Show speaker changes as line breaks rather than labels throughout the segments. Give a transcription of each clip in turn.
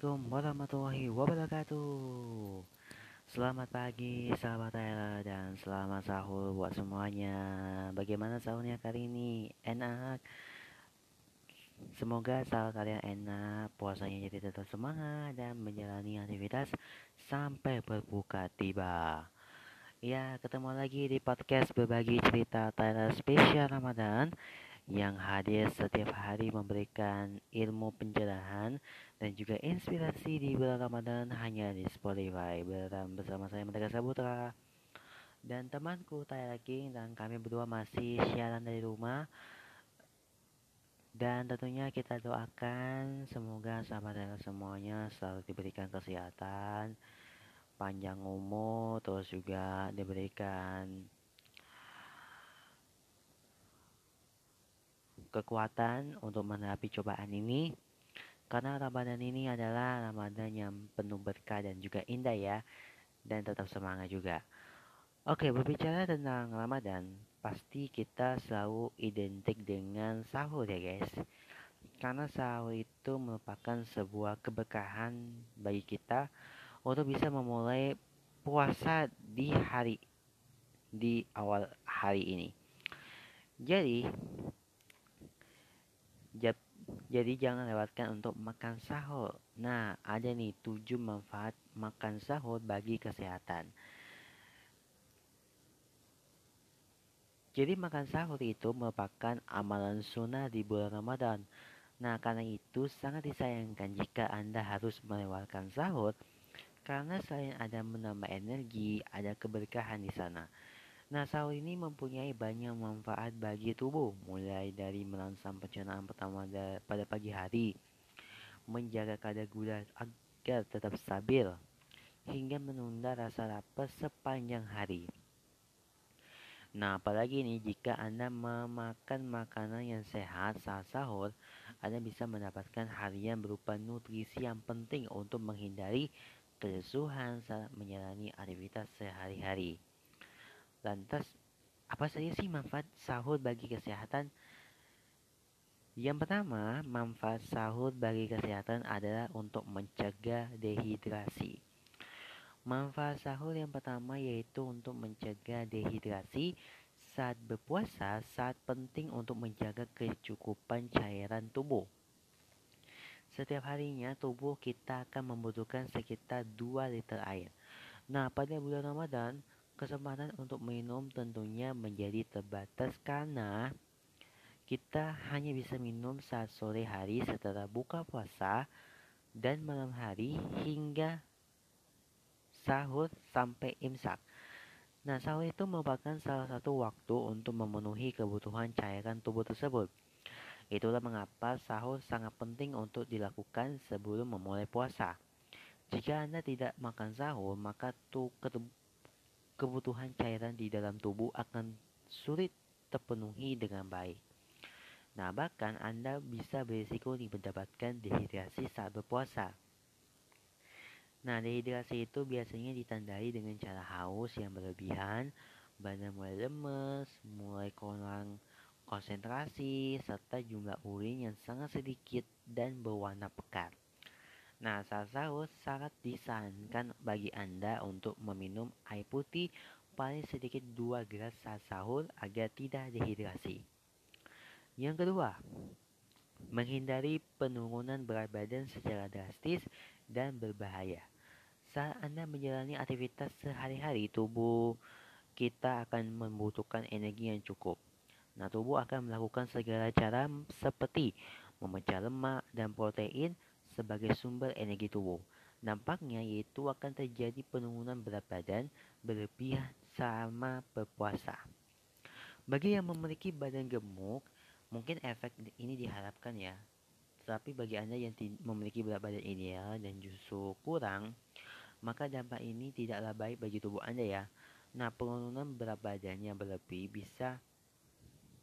Assalamualaikum warahmatullahi wabarakatuh Selamat pagi sahabat Tera dan selamat sahur buat semuanya Bagaimana sahurnya kali ini? Enak? Semoga sahur kalian enak, puasanya jadi tetap semangat dan menjalani aktivitas sampai berbuka tiba Ya, ketemu lagi di podcast berbagi cerita Tera spesial Ramadan yang hadir setiap hari memberikan ilmu pencerahan dan juga inspirasi di bulan Ramadan hanya di Spotify. Bersama saya Merdeka Sabutra dan temanku Taya King dan kami berdua masih siaran dari rumah. Dan tentunya kita doakan semoga sahabat semuanya selalu diberikan kesehatan panjang umur terus juga diberikan kekuatan untuk menghadapi cobaan ini karena Ramadan ini adalah Ramadan yang penuh berkah dan juga indah ya dan tetap semangat juga. Oke, berbicara tentang Ramadan, pasti kita selalu identik dengan sahur ya guys. Karena sahur itu merupakan sebuah keberkahan bagi kita untuk bisa memulai puasa di hari di awal hari ini. Jadi, jadi jangan lewatkan untuk makan sahur. Nah, ada nih tujuh manfaat makan sahur bagi kesehatan. Jadi makan sahur itu merupakan amalan sunnah di bulan Ramadan. Nah, karena itu sangat disayangkan jika Anda harus melewatkan sahur karena selain ada menambah energi, ada keberkahan di sana. Sahur ini mempunyai banyak manfaat bagi tubuh, mulai dari merangsang pencernaan pertama pada pagi hari, menjaga kadar gula agar tetap stabil, hingga menunda rasa lapar sepanjang hari. Nah, apalagi ini jika Anda memakan makanan yang sehat saat sahur, Anda bisa mendapatkan harian berupa nutrisi yang penting untuk menghindari kelesuhan saat menjalani aktivitas sehari-hari. Lantas, apa saja sih manfaat sahur bagi kesehatan? Yang pertama, manfaat sahur bagi kesehatan adalah untuk mencegah dehidrasi. Manfaat sahur yang pertama yaitu untuk mencegah dehidrasi saat berpuasa saat penting untuk menjaga kecukupan cairan tubuh. Setiap harinya tubuh kita akan membutuhkan sekitar 2 liter air. Nah, pada bulan Ramadan, Kesempatan untuk minum tentunya menjadi terbatas karena kita hanya bisa minum saat sore hari setelah buka puasa dan malam hari hingga sahur sampai imsak. Nah, sahur itu merupakan salah satu waktu untuk memenuhi kebutuhan cairan tubuh tersebut. Itulah mengapa sahur sangat penting untuk dilakukan sebelum memulai puasa. Jika Anda tidak makan sahur, maka kebutuhan cairan di dalam tubuh akan sulit terpenuhi dengan baik. Nah, bahkan Anda bisa berisiko mendapatkan dehidrasi saat berpuasa. Nah, dehidrasi itu biasanya ditandai dengan cara haus yang berlebihan, badan mulai lemes, mulai kurang konsentrasi, serta jumlah urin yang sangat sedikit dan berwarna pekat. Nah, saat sahur sangat disarankan bagi Anda untuk meminum air putih paling sedikit 2 gelas saat sahur agar tidak dehidrasi. Yang kedua, menghindari penurunan berat badan secara drastis dan berbahaya. Saat Anda menjalani aktivitas sehari-hari, tubuh kita akan membutuhkan energi yang cukup. Nah, tubuh akan melakukan segala cara seperti memecah lemak dan protein sebagai sumber energi tubuh. Dampaknya yaitu akan terjadi penurunan berat badan berlebihan sama berpuasa. Bagi yang memiliki badan gemuk, mungkin efek ini diharapkan ya. Tetapi bagi Anda yang memiliki berat badan ideal dan justru kurang, maka dampak ini tidaklah baik bagi tubuh Anda ya. Nah, penurunan berat badan yang berlebih bisa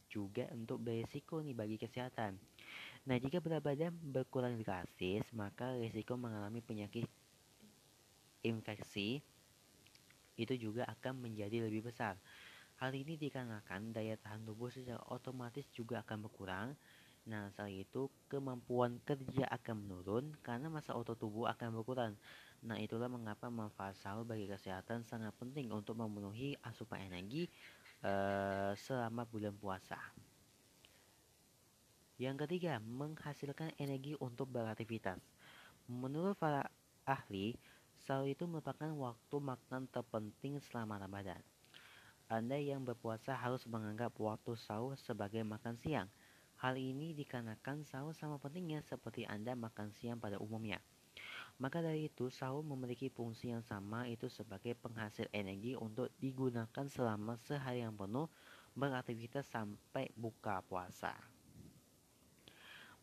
juga untuk berisiko nih bagi kesehatan. Nah, jika berat badan berkurang drastis, maka risiko mengalami penyakit infeksi itu juga akan menjadi lebih besar. Hal ini dikarenakan daya tahan tubuh secara otomatis juga akan berkurang Nah, selain itu kemampuan kerja akan menurun karena masa otot tubuh akan berkurang. Nah, itulah mengapa manfaat sahur bagi kesehatan sangat penting untuk memenuhi asupan energi uh, selama bulan puasa. Yang ketiga, menghasilkan energi untuk beraktivitas. Menurut para ahli, sahur itu merupakan waktu makan terpenting selama Ramadan. Anda yang berpuasa harus menganggap waktu sahur sebagai makan siang Hal ini dikarenakan sahur sama pentingnya seperti Anda makan siang pada umumnya. Maka dari itu, sahur memiliki fungsi yang sama itu sebagai penghasil energi untuk digunakan selama sehari yang penuh beraktivitas sampai buka puasa.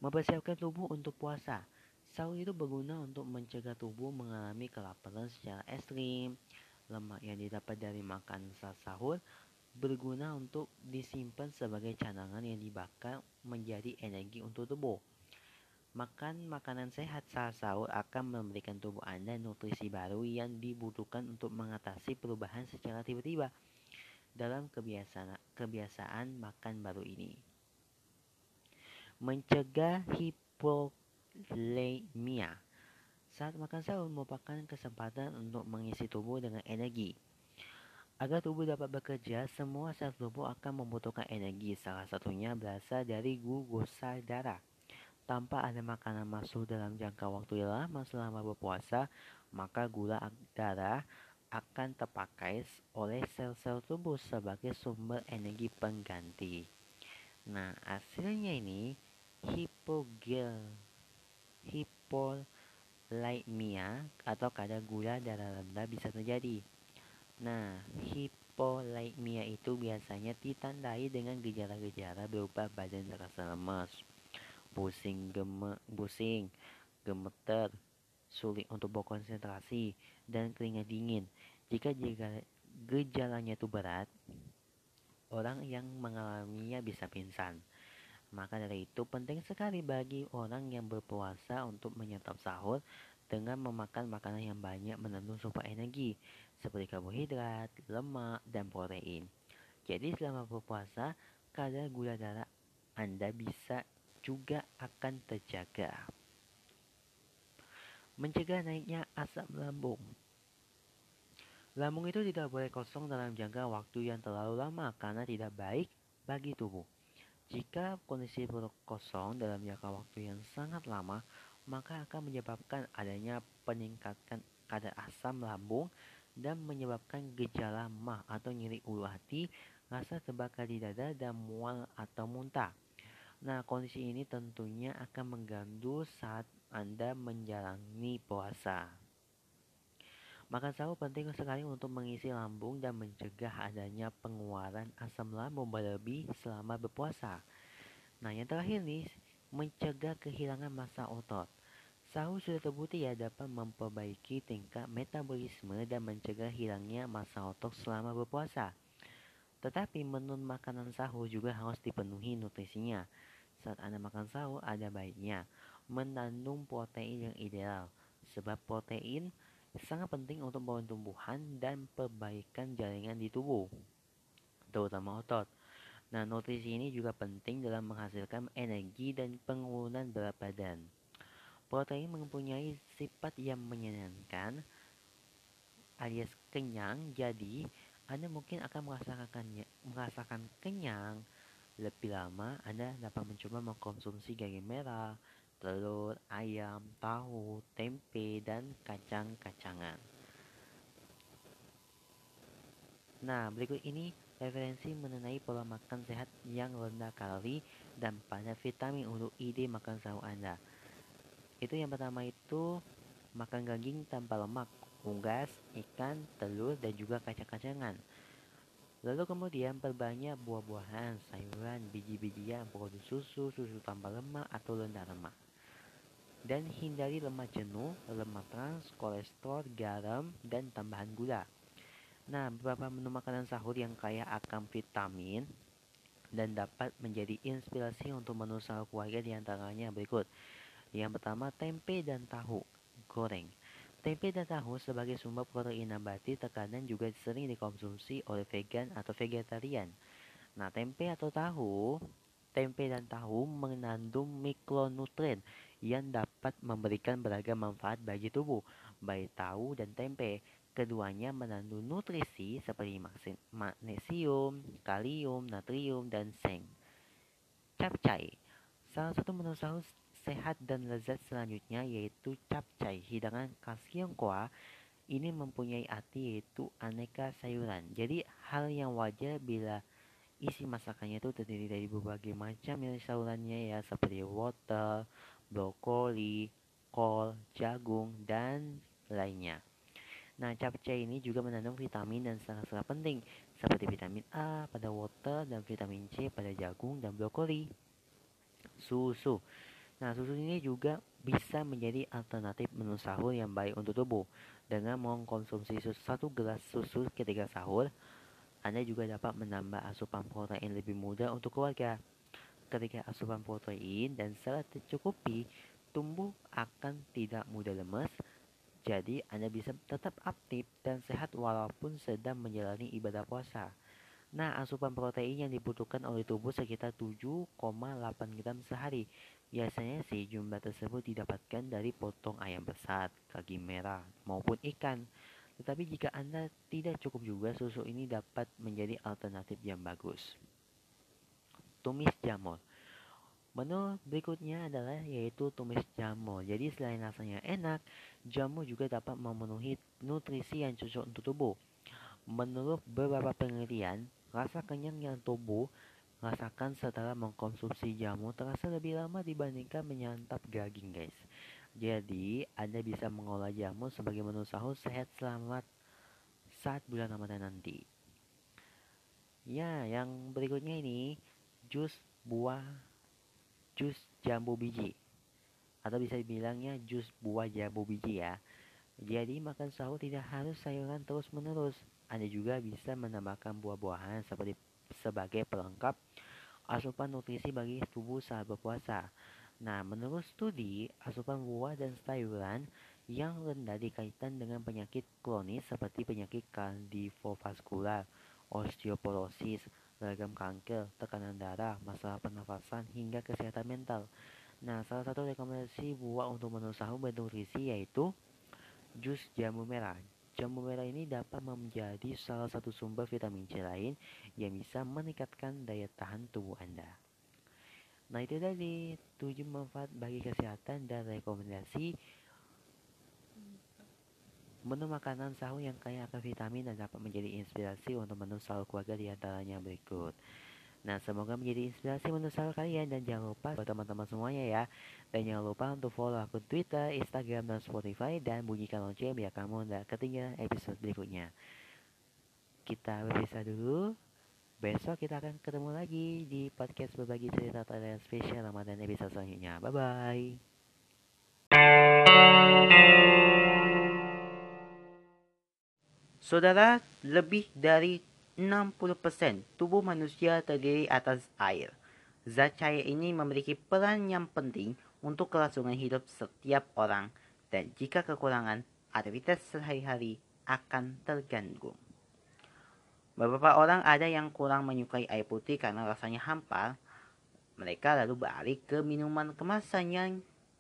Mempersiapkan tubuh untuk puasa. Sahur itu berguna untuk mencegah tubuh mengalami kelaparan secara ekstrim. Lemak yang didapat dari makan saat sahur berguna untuk disimpan sebagai cadangan yang dibakar menjadi energi untuk tubuh. Makan makanan sehat saat sahur akan memberikan tubuh Anda nutrisi baru yang dibutuhkan untuk mengatasi perubahan secara tiba-tiba dalam kebiasaan, kebiasaan makan baru ini. Mencegah hipolemia Saat makan sahur merupakan kesempatan untuk mengisi tubuh dengan energi Agar tubuh dapat bekerja, semua sel tubuh akan membutuhkan energi. Salah satunya berasal dari glukosa darah. Tanpa ada makanan masuk dalam jangka waktu yang lama selama berpuasa, maka gula darah akan terpakai oleh sel-sel tubuh sebagai sumber energi pengganti. Nah, hasilnya ini hipogel hipolimia atau kadar gula darah rendah bisa terjadi. Nah, hipolimia itu biasanya ditandai dengan gejala-gejala berupa badan terasa lemas, pusing, geme, pusing, gemeter, sulit untuk berkonsentrasi, dan keringat dingin. Jika gejalanya itu berat, orang yang mengalaminya bisa pingsan. Maka dari itu penting sekali bagi orang yang berpuasa untuk menyantap sahur dengan memakan makanan yang banyak menenun supaya energi seperti karbohidrat, lemak, dan protein. Jadi selama berpuasa, kadar gula darah Anda bisa juga akan terjaga. Mencegah naiknya asam lambung. Lambung itu tidak boleh kosong dalam jangka waktu yang terlalu lama karena tidak baik bagi tubuh. Jika kondisi perut kosong dalam jangka waktu yang sangat lama, maka akan menyebabkan adanya peningkatan kadar asam lambung dan menyebabkan gejala mah atau nyeri ulu hati, rasa terbakar di dada, dan mual atau muntah. Nah, kondisi ini tentunya akan mengganggu saat Anda menjalani puasa. Makan sahur penting sekali untuk mengisi lambung dan mencegah adanya pengeluaran asam lambung berlebih selama berpuasa. Nah, yang terakhir nih, mencegah kehilangan massa otot. Sahur sudah terbukti ya dapat memperbaiki tingkat metabolisme dan mencegah hilangnya massa otot selama berpuasa. Tetapi menu makanan sahur juga harus dipenuhi nutrisinya. Saat Anda makan sahur, ada baiknya menandung protein yang ideal. Sebab protein sangat penting untuk membangun tumbuhan dan perbaikan jaringan di tubuh, terutama otot. Nah, nutrisi ini juga penting dalam menghasilkan energi dan penurunan berat badan. Protein mempunyai sifat yang menyenangkan alias kenyang, jadi Anda mungkin akan merasakan merasakan kenyang lebih lama. Anda dapat mencoba mengkonsumsi daging merah, telur, ayam, tahu, tempe, dan kacang-kacangan. Nah, berikut ini referensi mengenai pola makan sehat yang rendah kalori dan pada vitamin untuk ide makan sahur Anda itu yang pertama itu makan daging tanpa lemak, unggas, ikan, telur, dan juga kacang-kacangan. Lalu kemudian perbanyak buah-buahan, sayuran, biji-bijian, produk susu, susu tanpa lemak atau rendah lemak. Dan hindari lemak jenuh, lemak trans, kolesterol, garam, dan tambahan gula. Nah, beberapa menu makanan sahur yang kaya akan vitamin dan dapat menjadi inspirasi untuk menu sahur keluarga di antaranya berikut. Yang pertama, tempe dan tahu goreng. Tempe dan tahu sebagai sumber protein nabati terkadang juga sering dikonsumsi oleh vegan atau vegetarian. Nah, tempe atau tahu tempe dan tahu mengandung mikronutrien yang dapat memberikan beragam manfaat bagi tubuh, baik tahu dan tempe. Keduanya mengandung nutrisi seperti magnesium, kalium, natrium, dan seng. Capcay Salah satu menu sahur sehat dan lezat selanjutnya yaitu capcay, hidangan kalsium kuah ini mempunyai arti yaitu aneka sayuran. Jadi hal yang wajar bila isi masakannya itu terdiri dari berbagai macam sayurannya ya seperti wortel, brokoli, kol, jagung, dan lainnya. Nah, capcay ini juga mengandung vitamin dan sangat-sangat penting seperti vitamin A pada wortel dan vitamin C pada jagung dan brokoli. Susu. Nah, susu ini juga bisa menjadi alternatif menu sahur yang baik untuk tubuh. Dengan mengkonsumsi satu gelas susu ketika sahur, Anda juga dapat menambah asupan protein lebih mudah untuk keluarga. Ketika asupan protein dan serat tercukupi, tubuh akan tidak mudah lemas jadi Anda bisa tetap aktif dan sehat walaupun sedang menjalani ibadah puasa. Nah, asupan protein yang dibutuhkan oleh tubuh sekitar 7,8 gram sehari. Biasanya sih jumlah tersebut didapatkan dari potong ayam besar, kaki merah, maupun ikan. Tetapi jika Anda tidak cukup juga, susu ini dapat menjadi alternatif yang bagus. Tumis jamur. Menu berikutnya adalah yaitu tumis jamur. Jadi selain rasanya enak, jamu juga dapat memenuhi nutrisi yang cocok untuk tubuh. Menurut beberapa penelitian, rasa kenyang yang tubuh rasakan setelah mengkonsumsi jamu terasa lebih lama dibandingkan menyantap daging, guys. Jadi, Anda bisa mengolah jamu sebagai menu sahur sehat selamat saat bulan Ramadan nanti. Ya, yang berikutnya ini jus buah jus jambu biji atau bisa dibilangnya jus buah jambu biji ya. Jadi makan sahur tidak harus sayuran terus menerus. Anda juga bisa menambahkan buah-buahan seperti sebagai pelengkap asupan nutrisi bagi tubuh saat berpuasa. Nah, menurut studi, asupan buah dan sayuran yang rendah dikaitkan dengan penyakit kronis seperti penyakit kardiovaskular, osteoporosis, beragam kanker, tekanan darah, masalah pernafasan, hingga kesehatan mental. Nah, salah satu rekomendasi buah untuk menu sahur bernutrisi yaitu jus jambu merah. Jambu merah ini dapat menjadi salah satu sumber vitamin C lain yang bisa meningkatkan daya tahan tubuh Anda. Nah, itu tadi 7 manfaat bagi kesehatan dan rekomendasi Menu makanan sahur yang kaya akan vitamin dan dapat menjadi inspirasi untuk menu sahur keluarga di antaranya berikut. Nah, semoga menjadi inspirasi menu sahur kalian dan jangan lupa buat teman-teman semuanya ya. Dan jangan lupa untuk follow akun Twitter, Instagram, dan Spotify dan bunyikan lonceng biar kamu tidak ketinggalan episode berikutnya. Kita berpisah dulu. Besok kita akan ketemu lagi di podcast berbagi cerita Thailand spesial Ramadan episode selanjutnya. Bye-bye. Saudara, lebih dari 60% tubuh manusia terdiri atas air. Zat cair ini memiliki peran yang penting untuk kelangsungan hidup setiap orang dan jika kekurangan, aktivitas sehari-hari akan terganggu. Beberapa orang ada yang kurang menyukai air putih karena rasanya hampa. Mereka lalu beralih ke minuman kemasan yang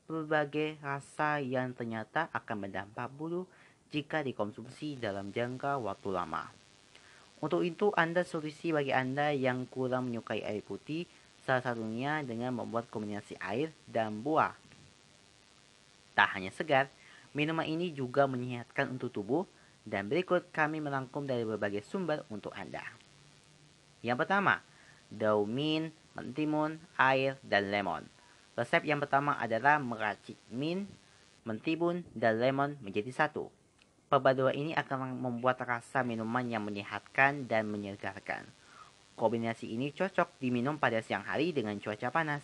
berbagai rasa yang ternyata akan berdampak buruk jika dikonsumsi dalam jangka waktu lama. Untuk itu, Anda solusi bagi Anda yang kurang menyukai air putih, salah satunya dengan membuat kombinasi air dan buah. Tak hanya segar, minuman ini juga menyehatkan untuk tubuh, dan berikut kami merangkum dari berbagai sumber untuk Anda. Yang pertama, daun mint, mentimun, air, dan lemon. Resep yang pertama adalah meracik mint, mentimun, dan lemon menjadi satu. Perpaduan ini akan membuat rasa minuman yang menyehatkan dan menyegarkan. Kombinasi ini cocok diminum pada siang hari dengan cuaca panas.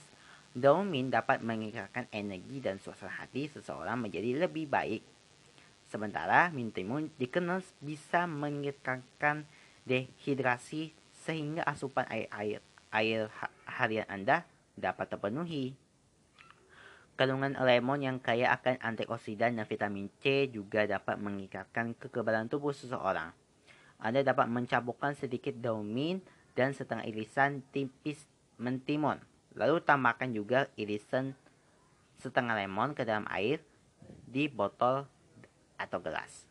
Daun mint dapat meningkatkan energi dan suasana hati seseorang menjadi lebih baik. Sementara mint timun dikenal bisa meningkatkan dehidrasi sehingga asupan air air air harian Anda dapat terpenuhi. Kandungan lemon yang kaya akan antioksidan dan vitamin C juga dapat meningkatkan kekebalan tubuh seseorang. Anda dapat mencampurkan sedikit daun mint dan setengah irisan tipis mentimun
Lalu tambahkan juga irisan setengah lemon ke dalam air di botol atau gelas.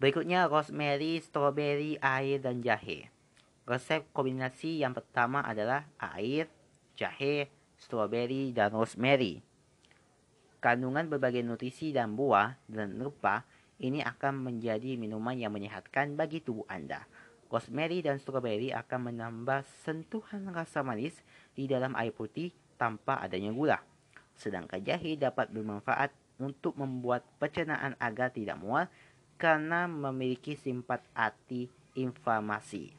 Berikutnya rosemary, strawberry, air, dan jahe. Resep kombinasi yang pertama adalah air, jahe, strawberry, dan rosemary. Kandungan berbagai nutrisi dan buah dan rempah ini akan menjadi minuman yang menyehatkan bagi tubuh Anda. Rosemary dan strawberry akan menambah sentuhan rasa manis di dalam air putih tanpa adanya gula. Sedangkan jahe dapat bermanfaat untuk membuat pencernaan agar tidak mual karena memiliki simpat anti inflamasi.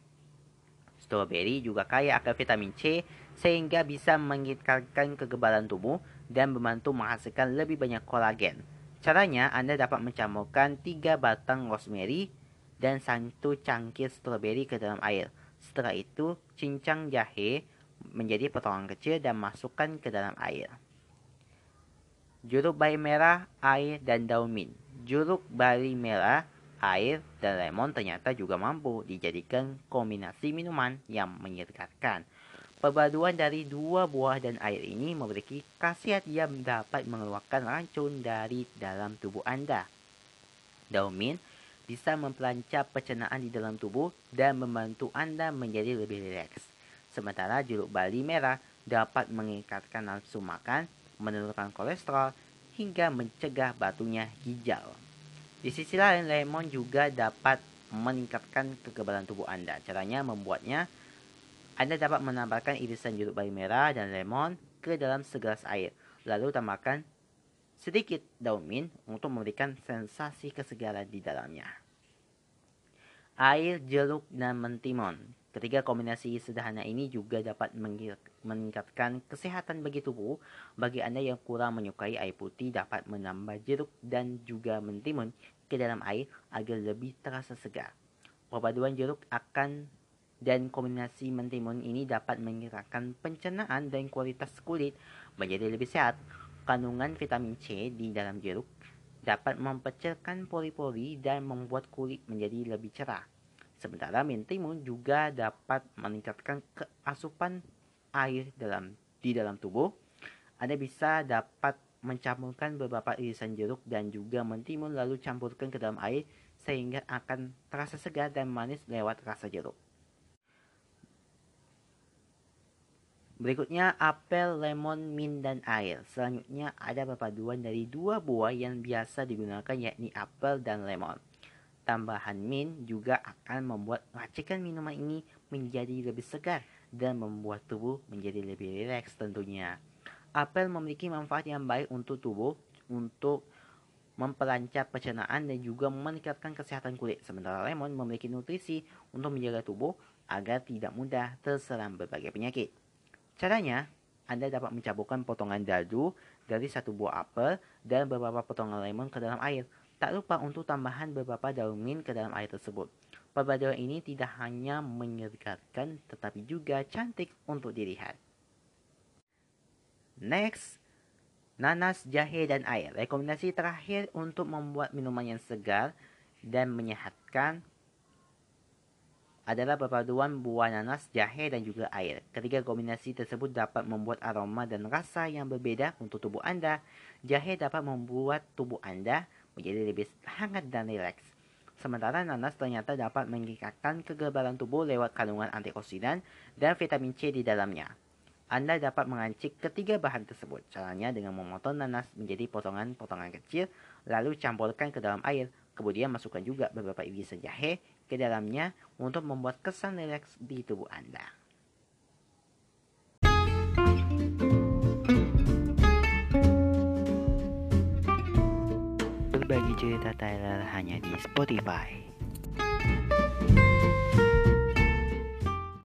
Strawberry juga kaya akan vitamin C sehingga bisa meningkatkan kekebalan tubuh dan membantu menghasilkan lebih banyak kolagen. Caranya, Anda dapat mencampurkan 3 batang rosemary dan satu cangkir strawberry ke dalam air. Setelah itu, cincang jahe menjadi potongan kecil dan masukkan ke dalam air. Jeruk bali merah, air, dan daun mint jeruk bali merah, air, dan lemon ternyata juga mampu dijadikan kombinasi minuman yang menyegarkan. Perpaduan dari dua buah dan air ini memiliki khasiat yang dapat mengeluarkan racun dari dalam tubuh Anda. Daun mint bisa mempelancap pencernaan di dalam tubuh dan membantu Anda menjadi lebih rileks. Sementara jeruk bali merah dapat meningkatkan nafsu makan, menurunkan kolesterol, hingga mencegah batunya hijau. Di sisi lain, lemon juga dapat meningkatkan kekebalan tubuh Anda. Caranya membuatnya, Anda dapat menambahkan irisan jeruk bali merah dan lemon ke dalam segelas air. Lalu tambahkan sedikit daun mint untuk memberikan sensasi kesegaran di dalamnya. Air, jeruk, dan mentimun Ketiga kombinasi sederhana ini juga dapat meningkatkan kesehatan bagi tubuh. Bagi Anda yang kurang menyukai air putih dapat menambah jeruk dan juga mentimun ke dalam air agar lebih terasa segar. Perpaduan jeruk akan dan kombinasi mentimun ini dapat meningkatkan pencernaan dan kualitas kulit menjadi lebih sehat. Kandungan vitamin C di dalam jeruk dapat mempercerkan pori-pori dan membuat kulit menjadi lebih cerah. Sementara mentimun juga dapat meningkatkan keasupan air dalam di dalam tubuh. Anda bisa dapat mencampurkan beberapa irisan jeruk dan juga mentimun lalu campurkan ke dalam air sehingga akan terasa segar dan manis lewat rasa jeruk. Berikutnya apel, lemon, mint, dan air. Selanjutnya ada perpaduan dari dua buah yang biasa digunakan yakni apel dan lemon. Tambahan mint juga akan membuat racikan minuman ini menjadi lebih segar dan membuat tubuh menjadi lebih rileks tentunya. Apel memiliki manfaat yang baik untuk tubuh untuk memperlancar pencernaan dan juga meningkatkan kesehatan kulit. Sementara lemon memiliki nutrisi untuk menjaga tubuh agar tidak mudah terserang berbagai penyakit. Caranya, Anda dapat mencampurkan potongan dadu dari satu buah apel dan beberapa potongan lemon ke dalam air. Tak lupa untuk tambahan beberapa daun mint ke dalam air tersebut. Perpaduan ini tidak hanya menyegarkan tetapi juga cantik untuk dilihat. Next, nanas, jahe, dan air. Rekomendasi terakhir untuk membuat minuman yang segar dan menyehatkan adalah perpaduan buah nanas, jahe, dan juga air. Ketiga kombinasi tersebut dapat membuat aroma dan rasa yang berbeda untuk tubuh Anda. Jahe dapat membuat tubuh Anda menjadi lebih hangat dan rileks. Sementara nanas ternyata dapat meningkatkan kegebalan tubuh lewat kandungan antioksidan dan vitamin C di dalamnya. Anda dapat mengancik ketiga bahan tersebut. Caranya dengan memotong nanas menjadi potongan-potongan kecil, lalu campurkan ke dalam air. Kemudian masukkan juga beberapa irisan jahe ke dalamnya untuk membuat kesan rileks di tubuh Anda. Cerita Tyler hanya di Spotify.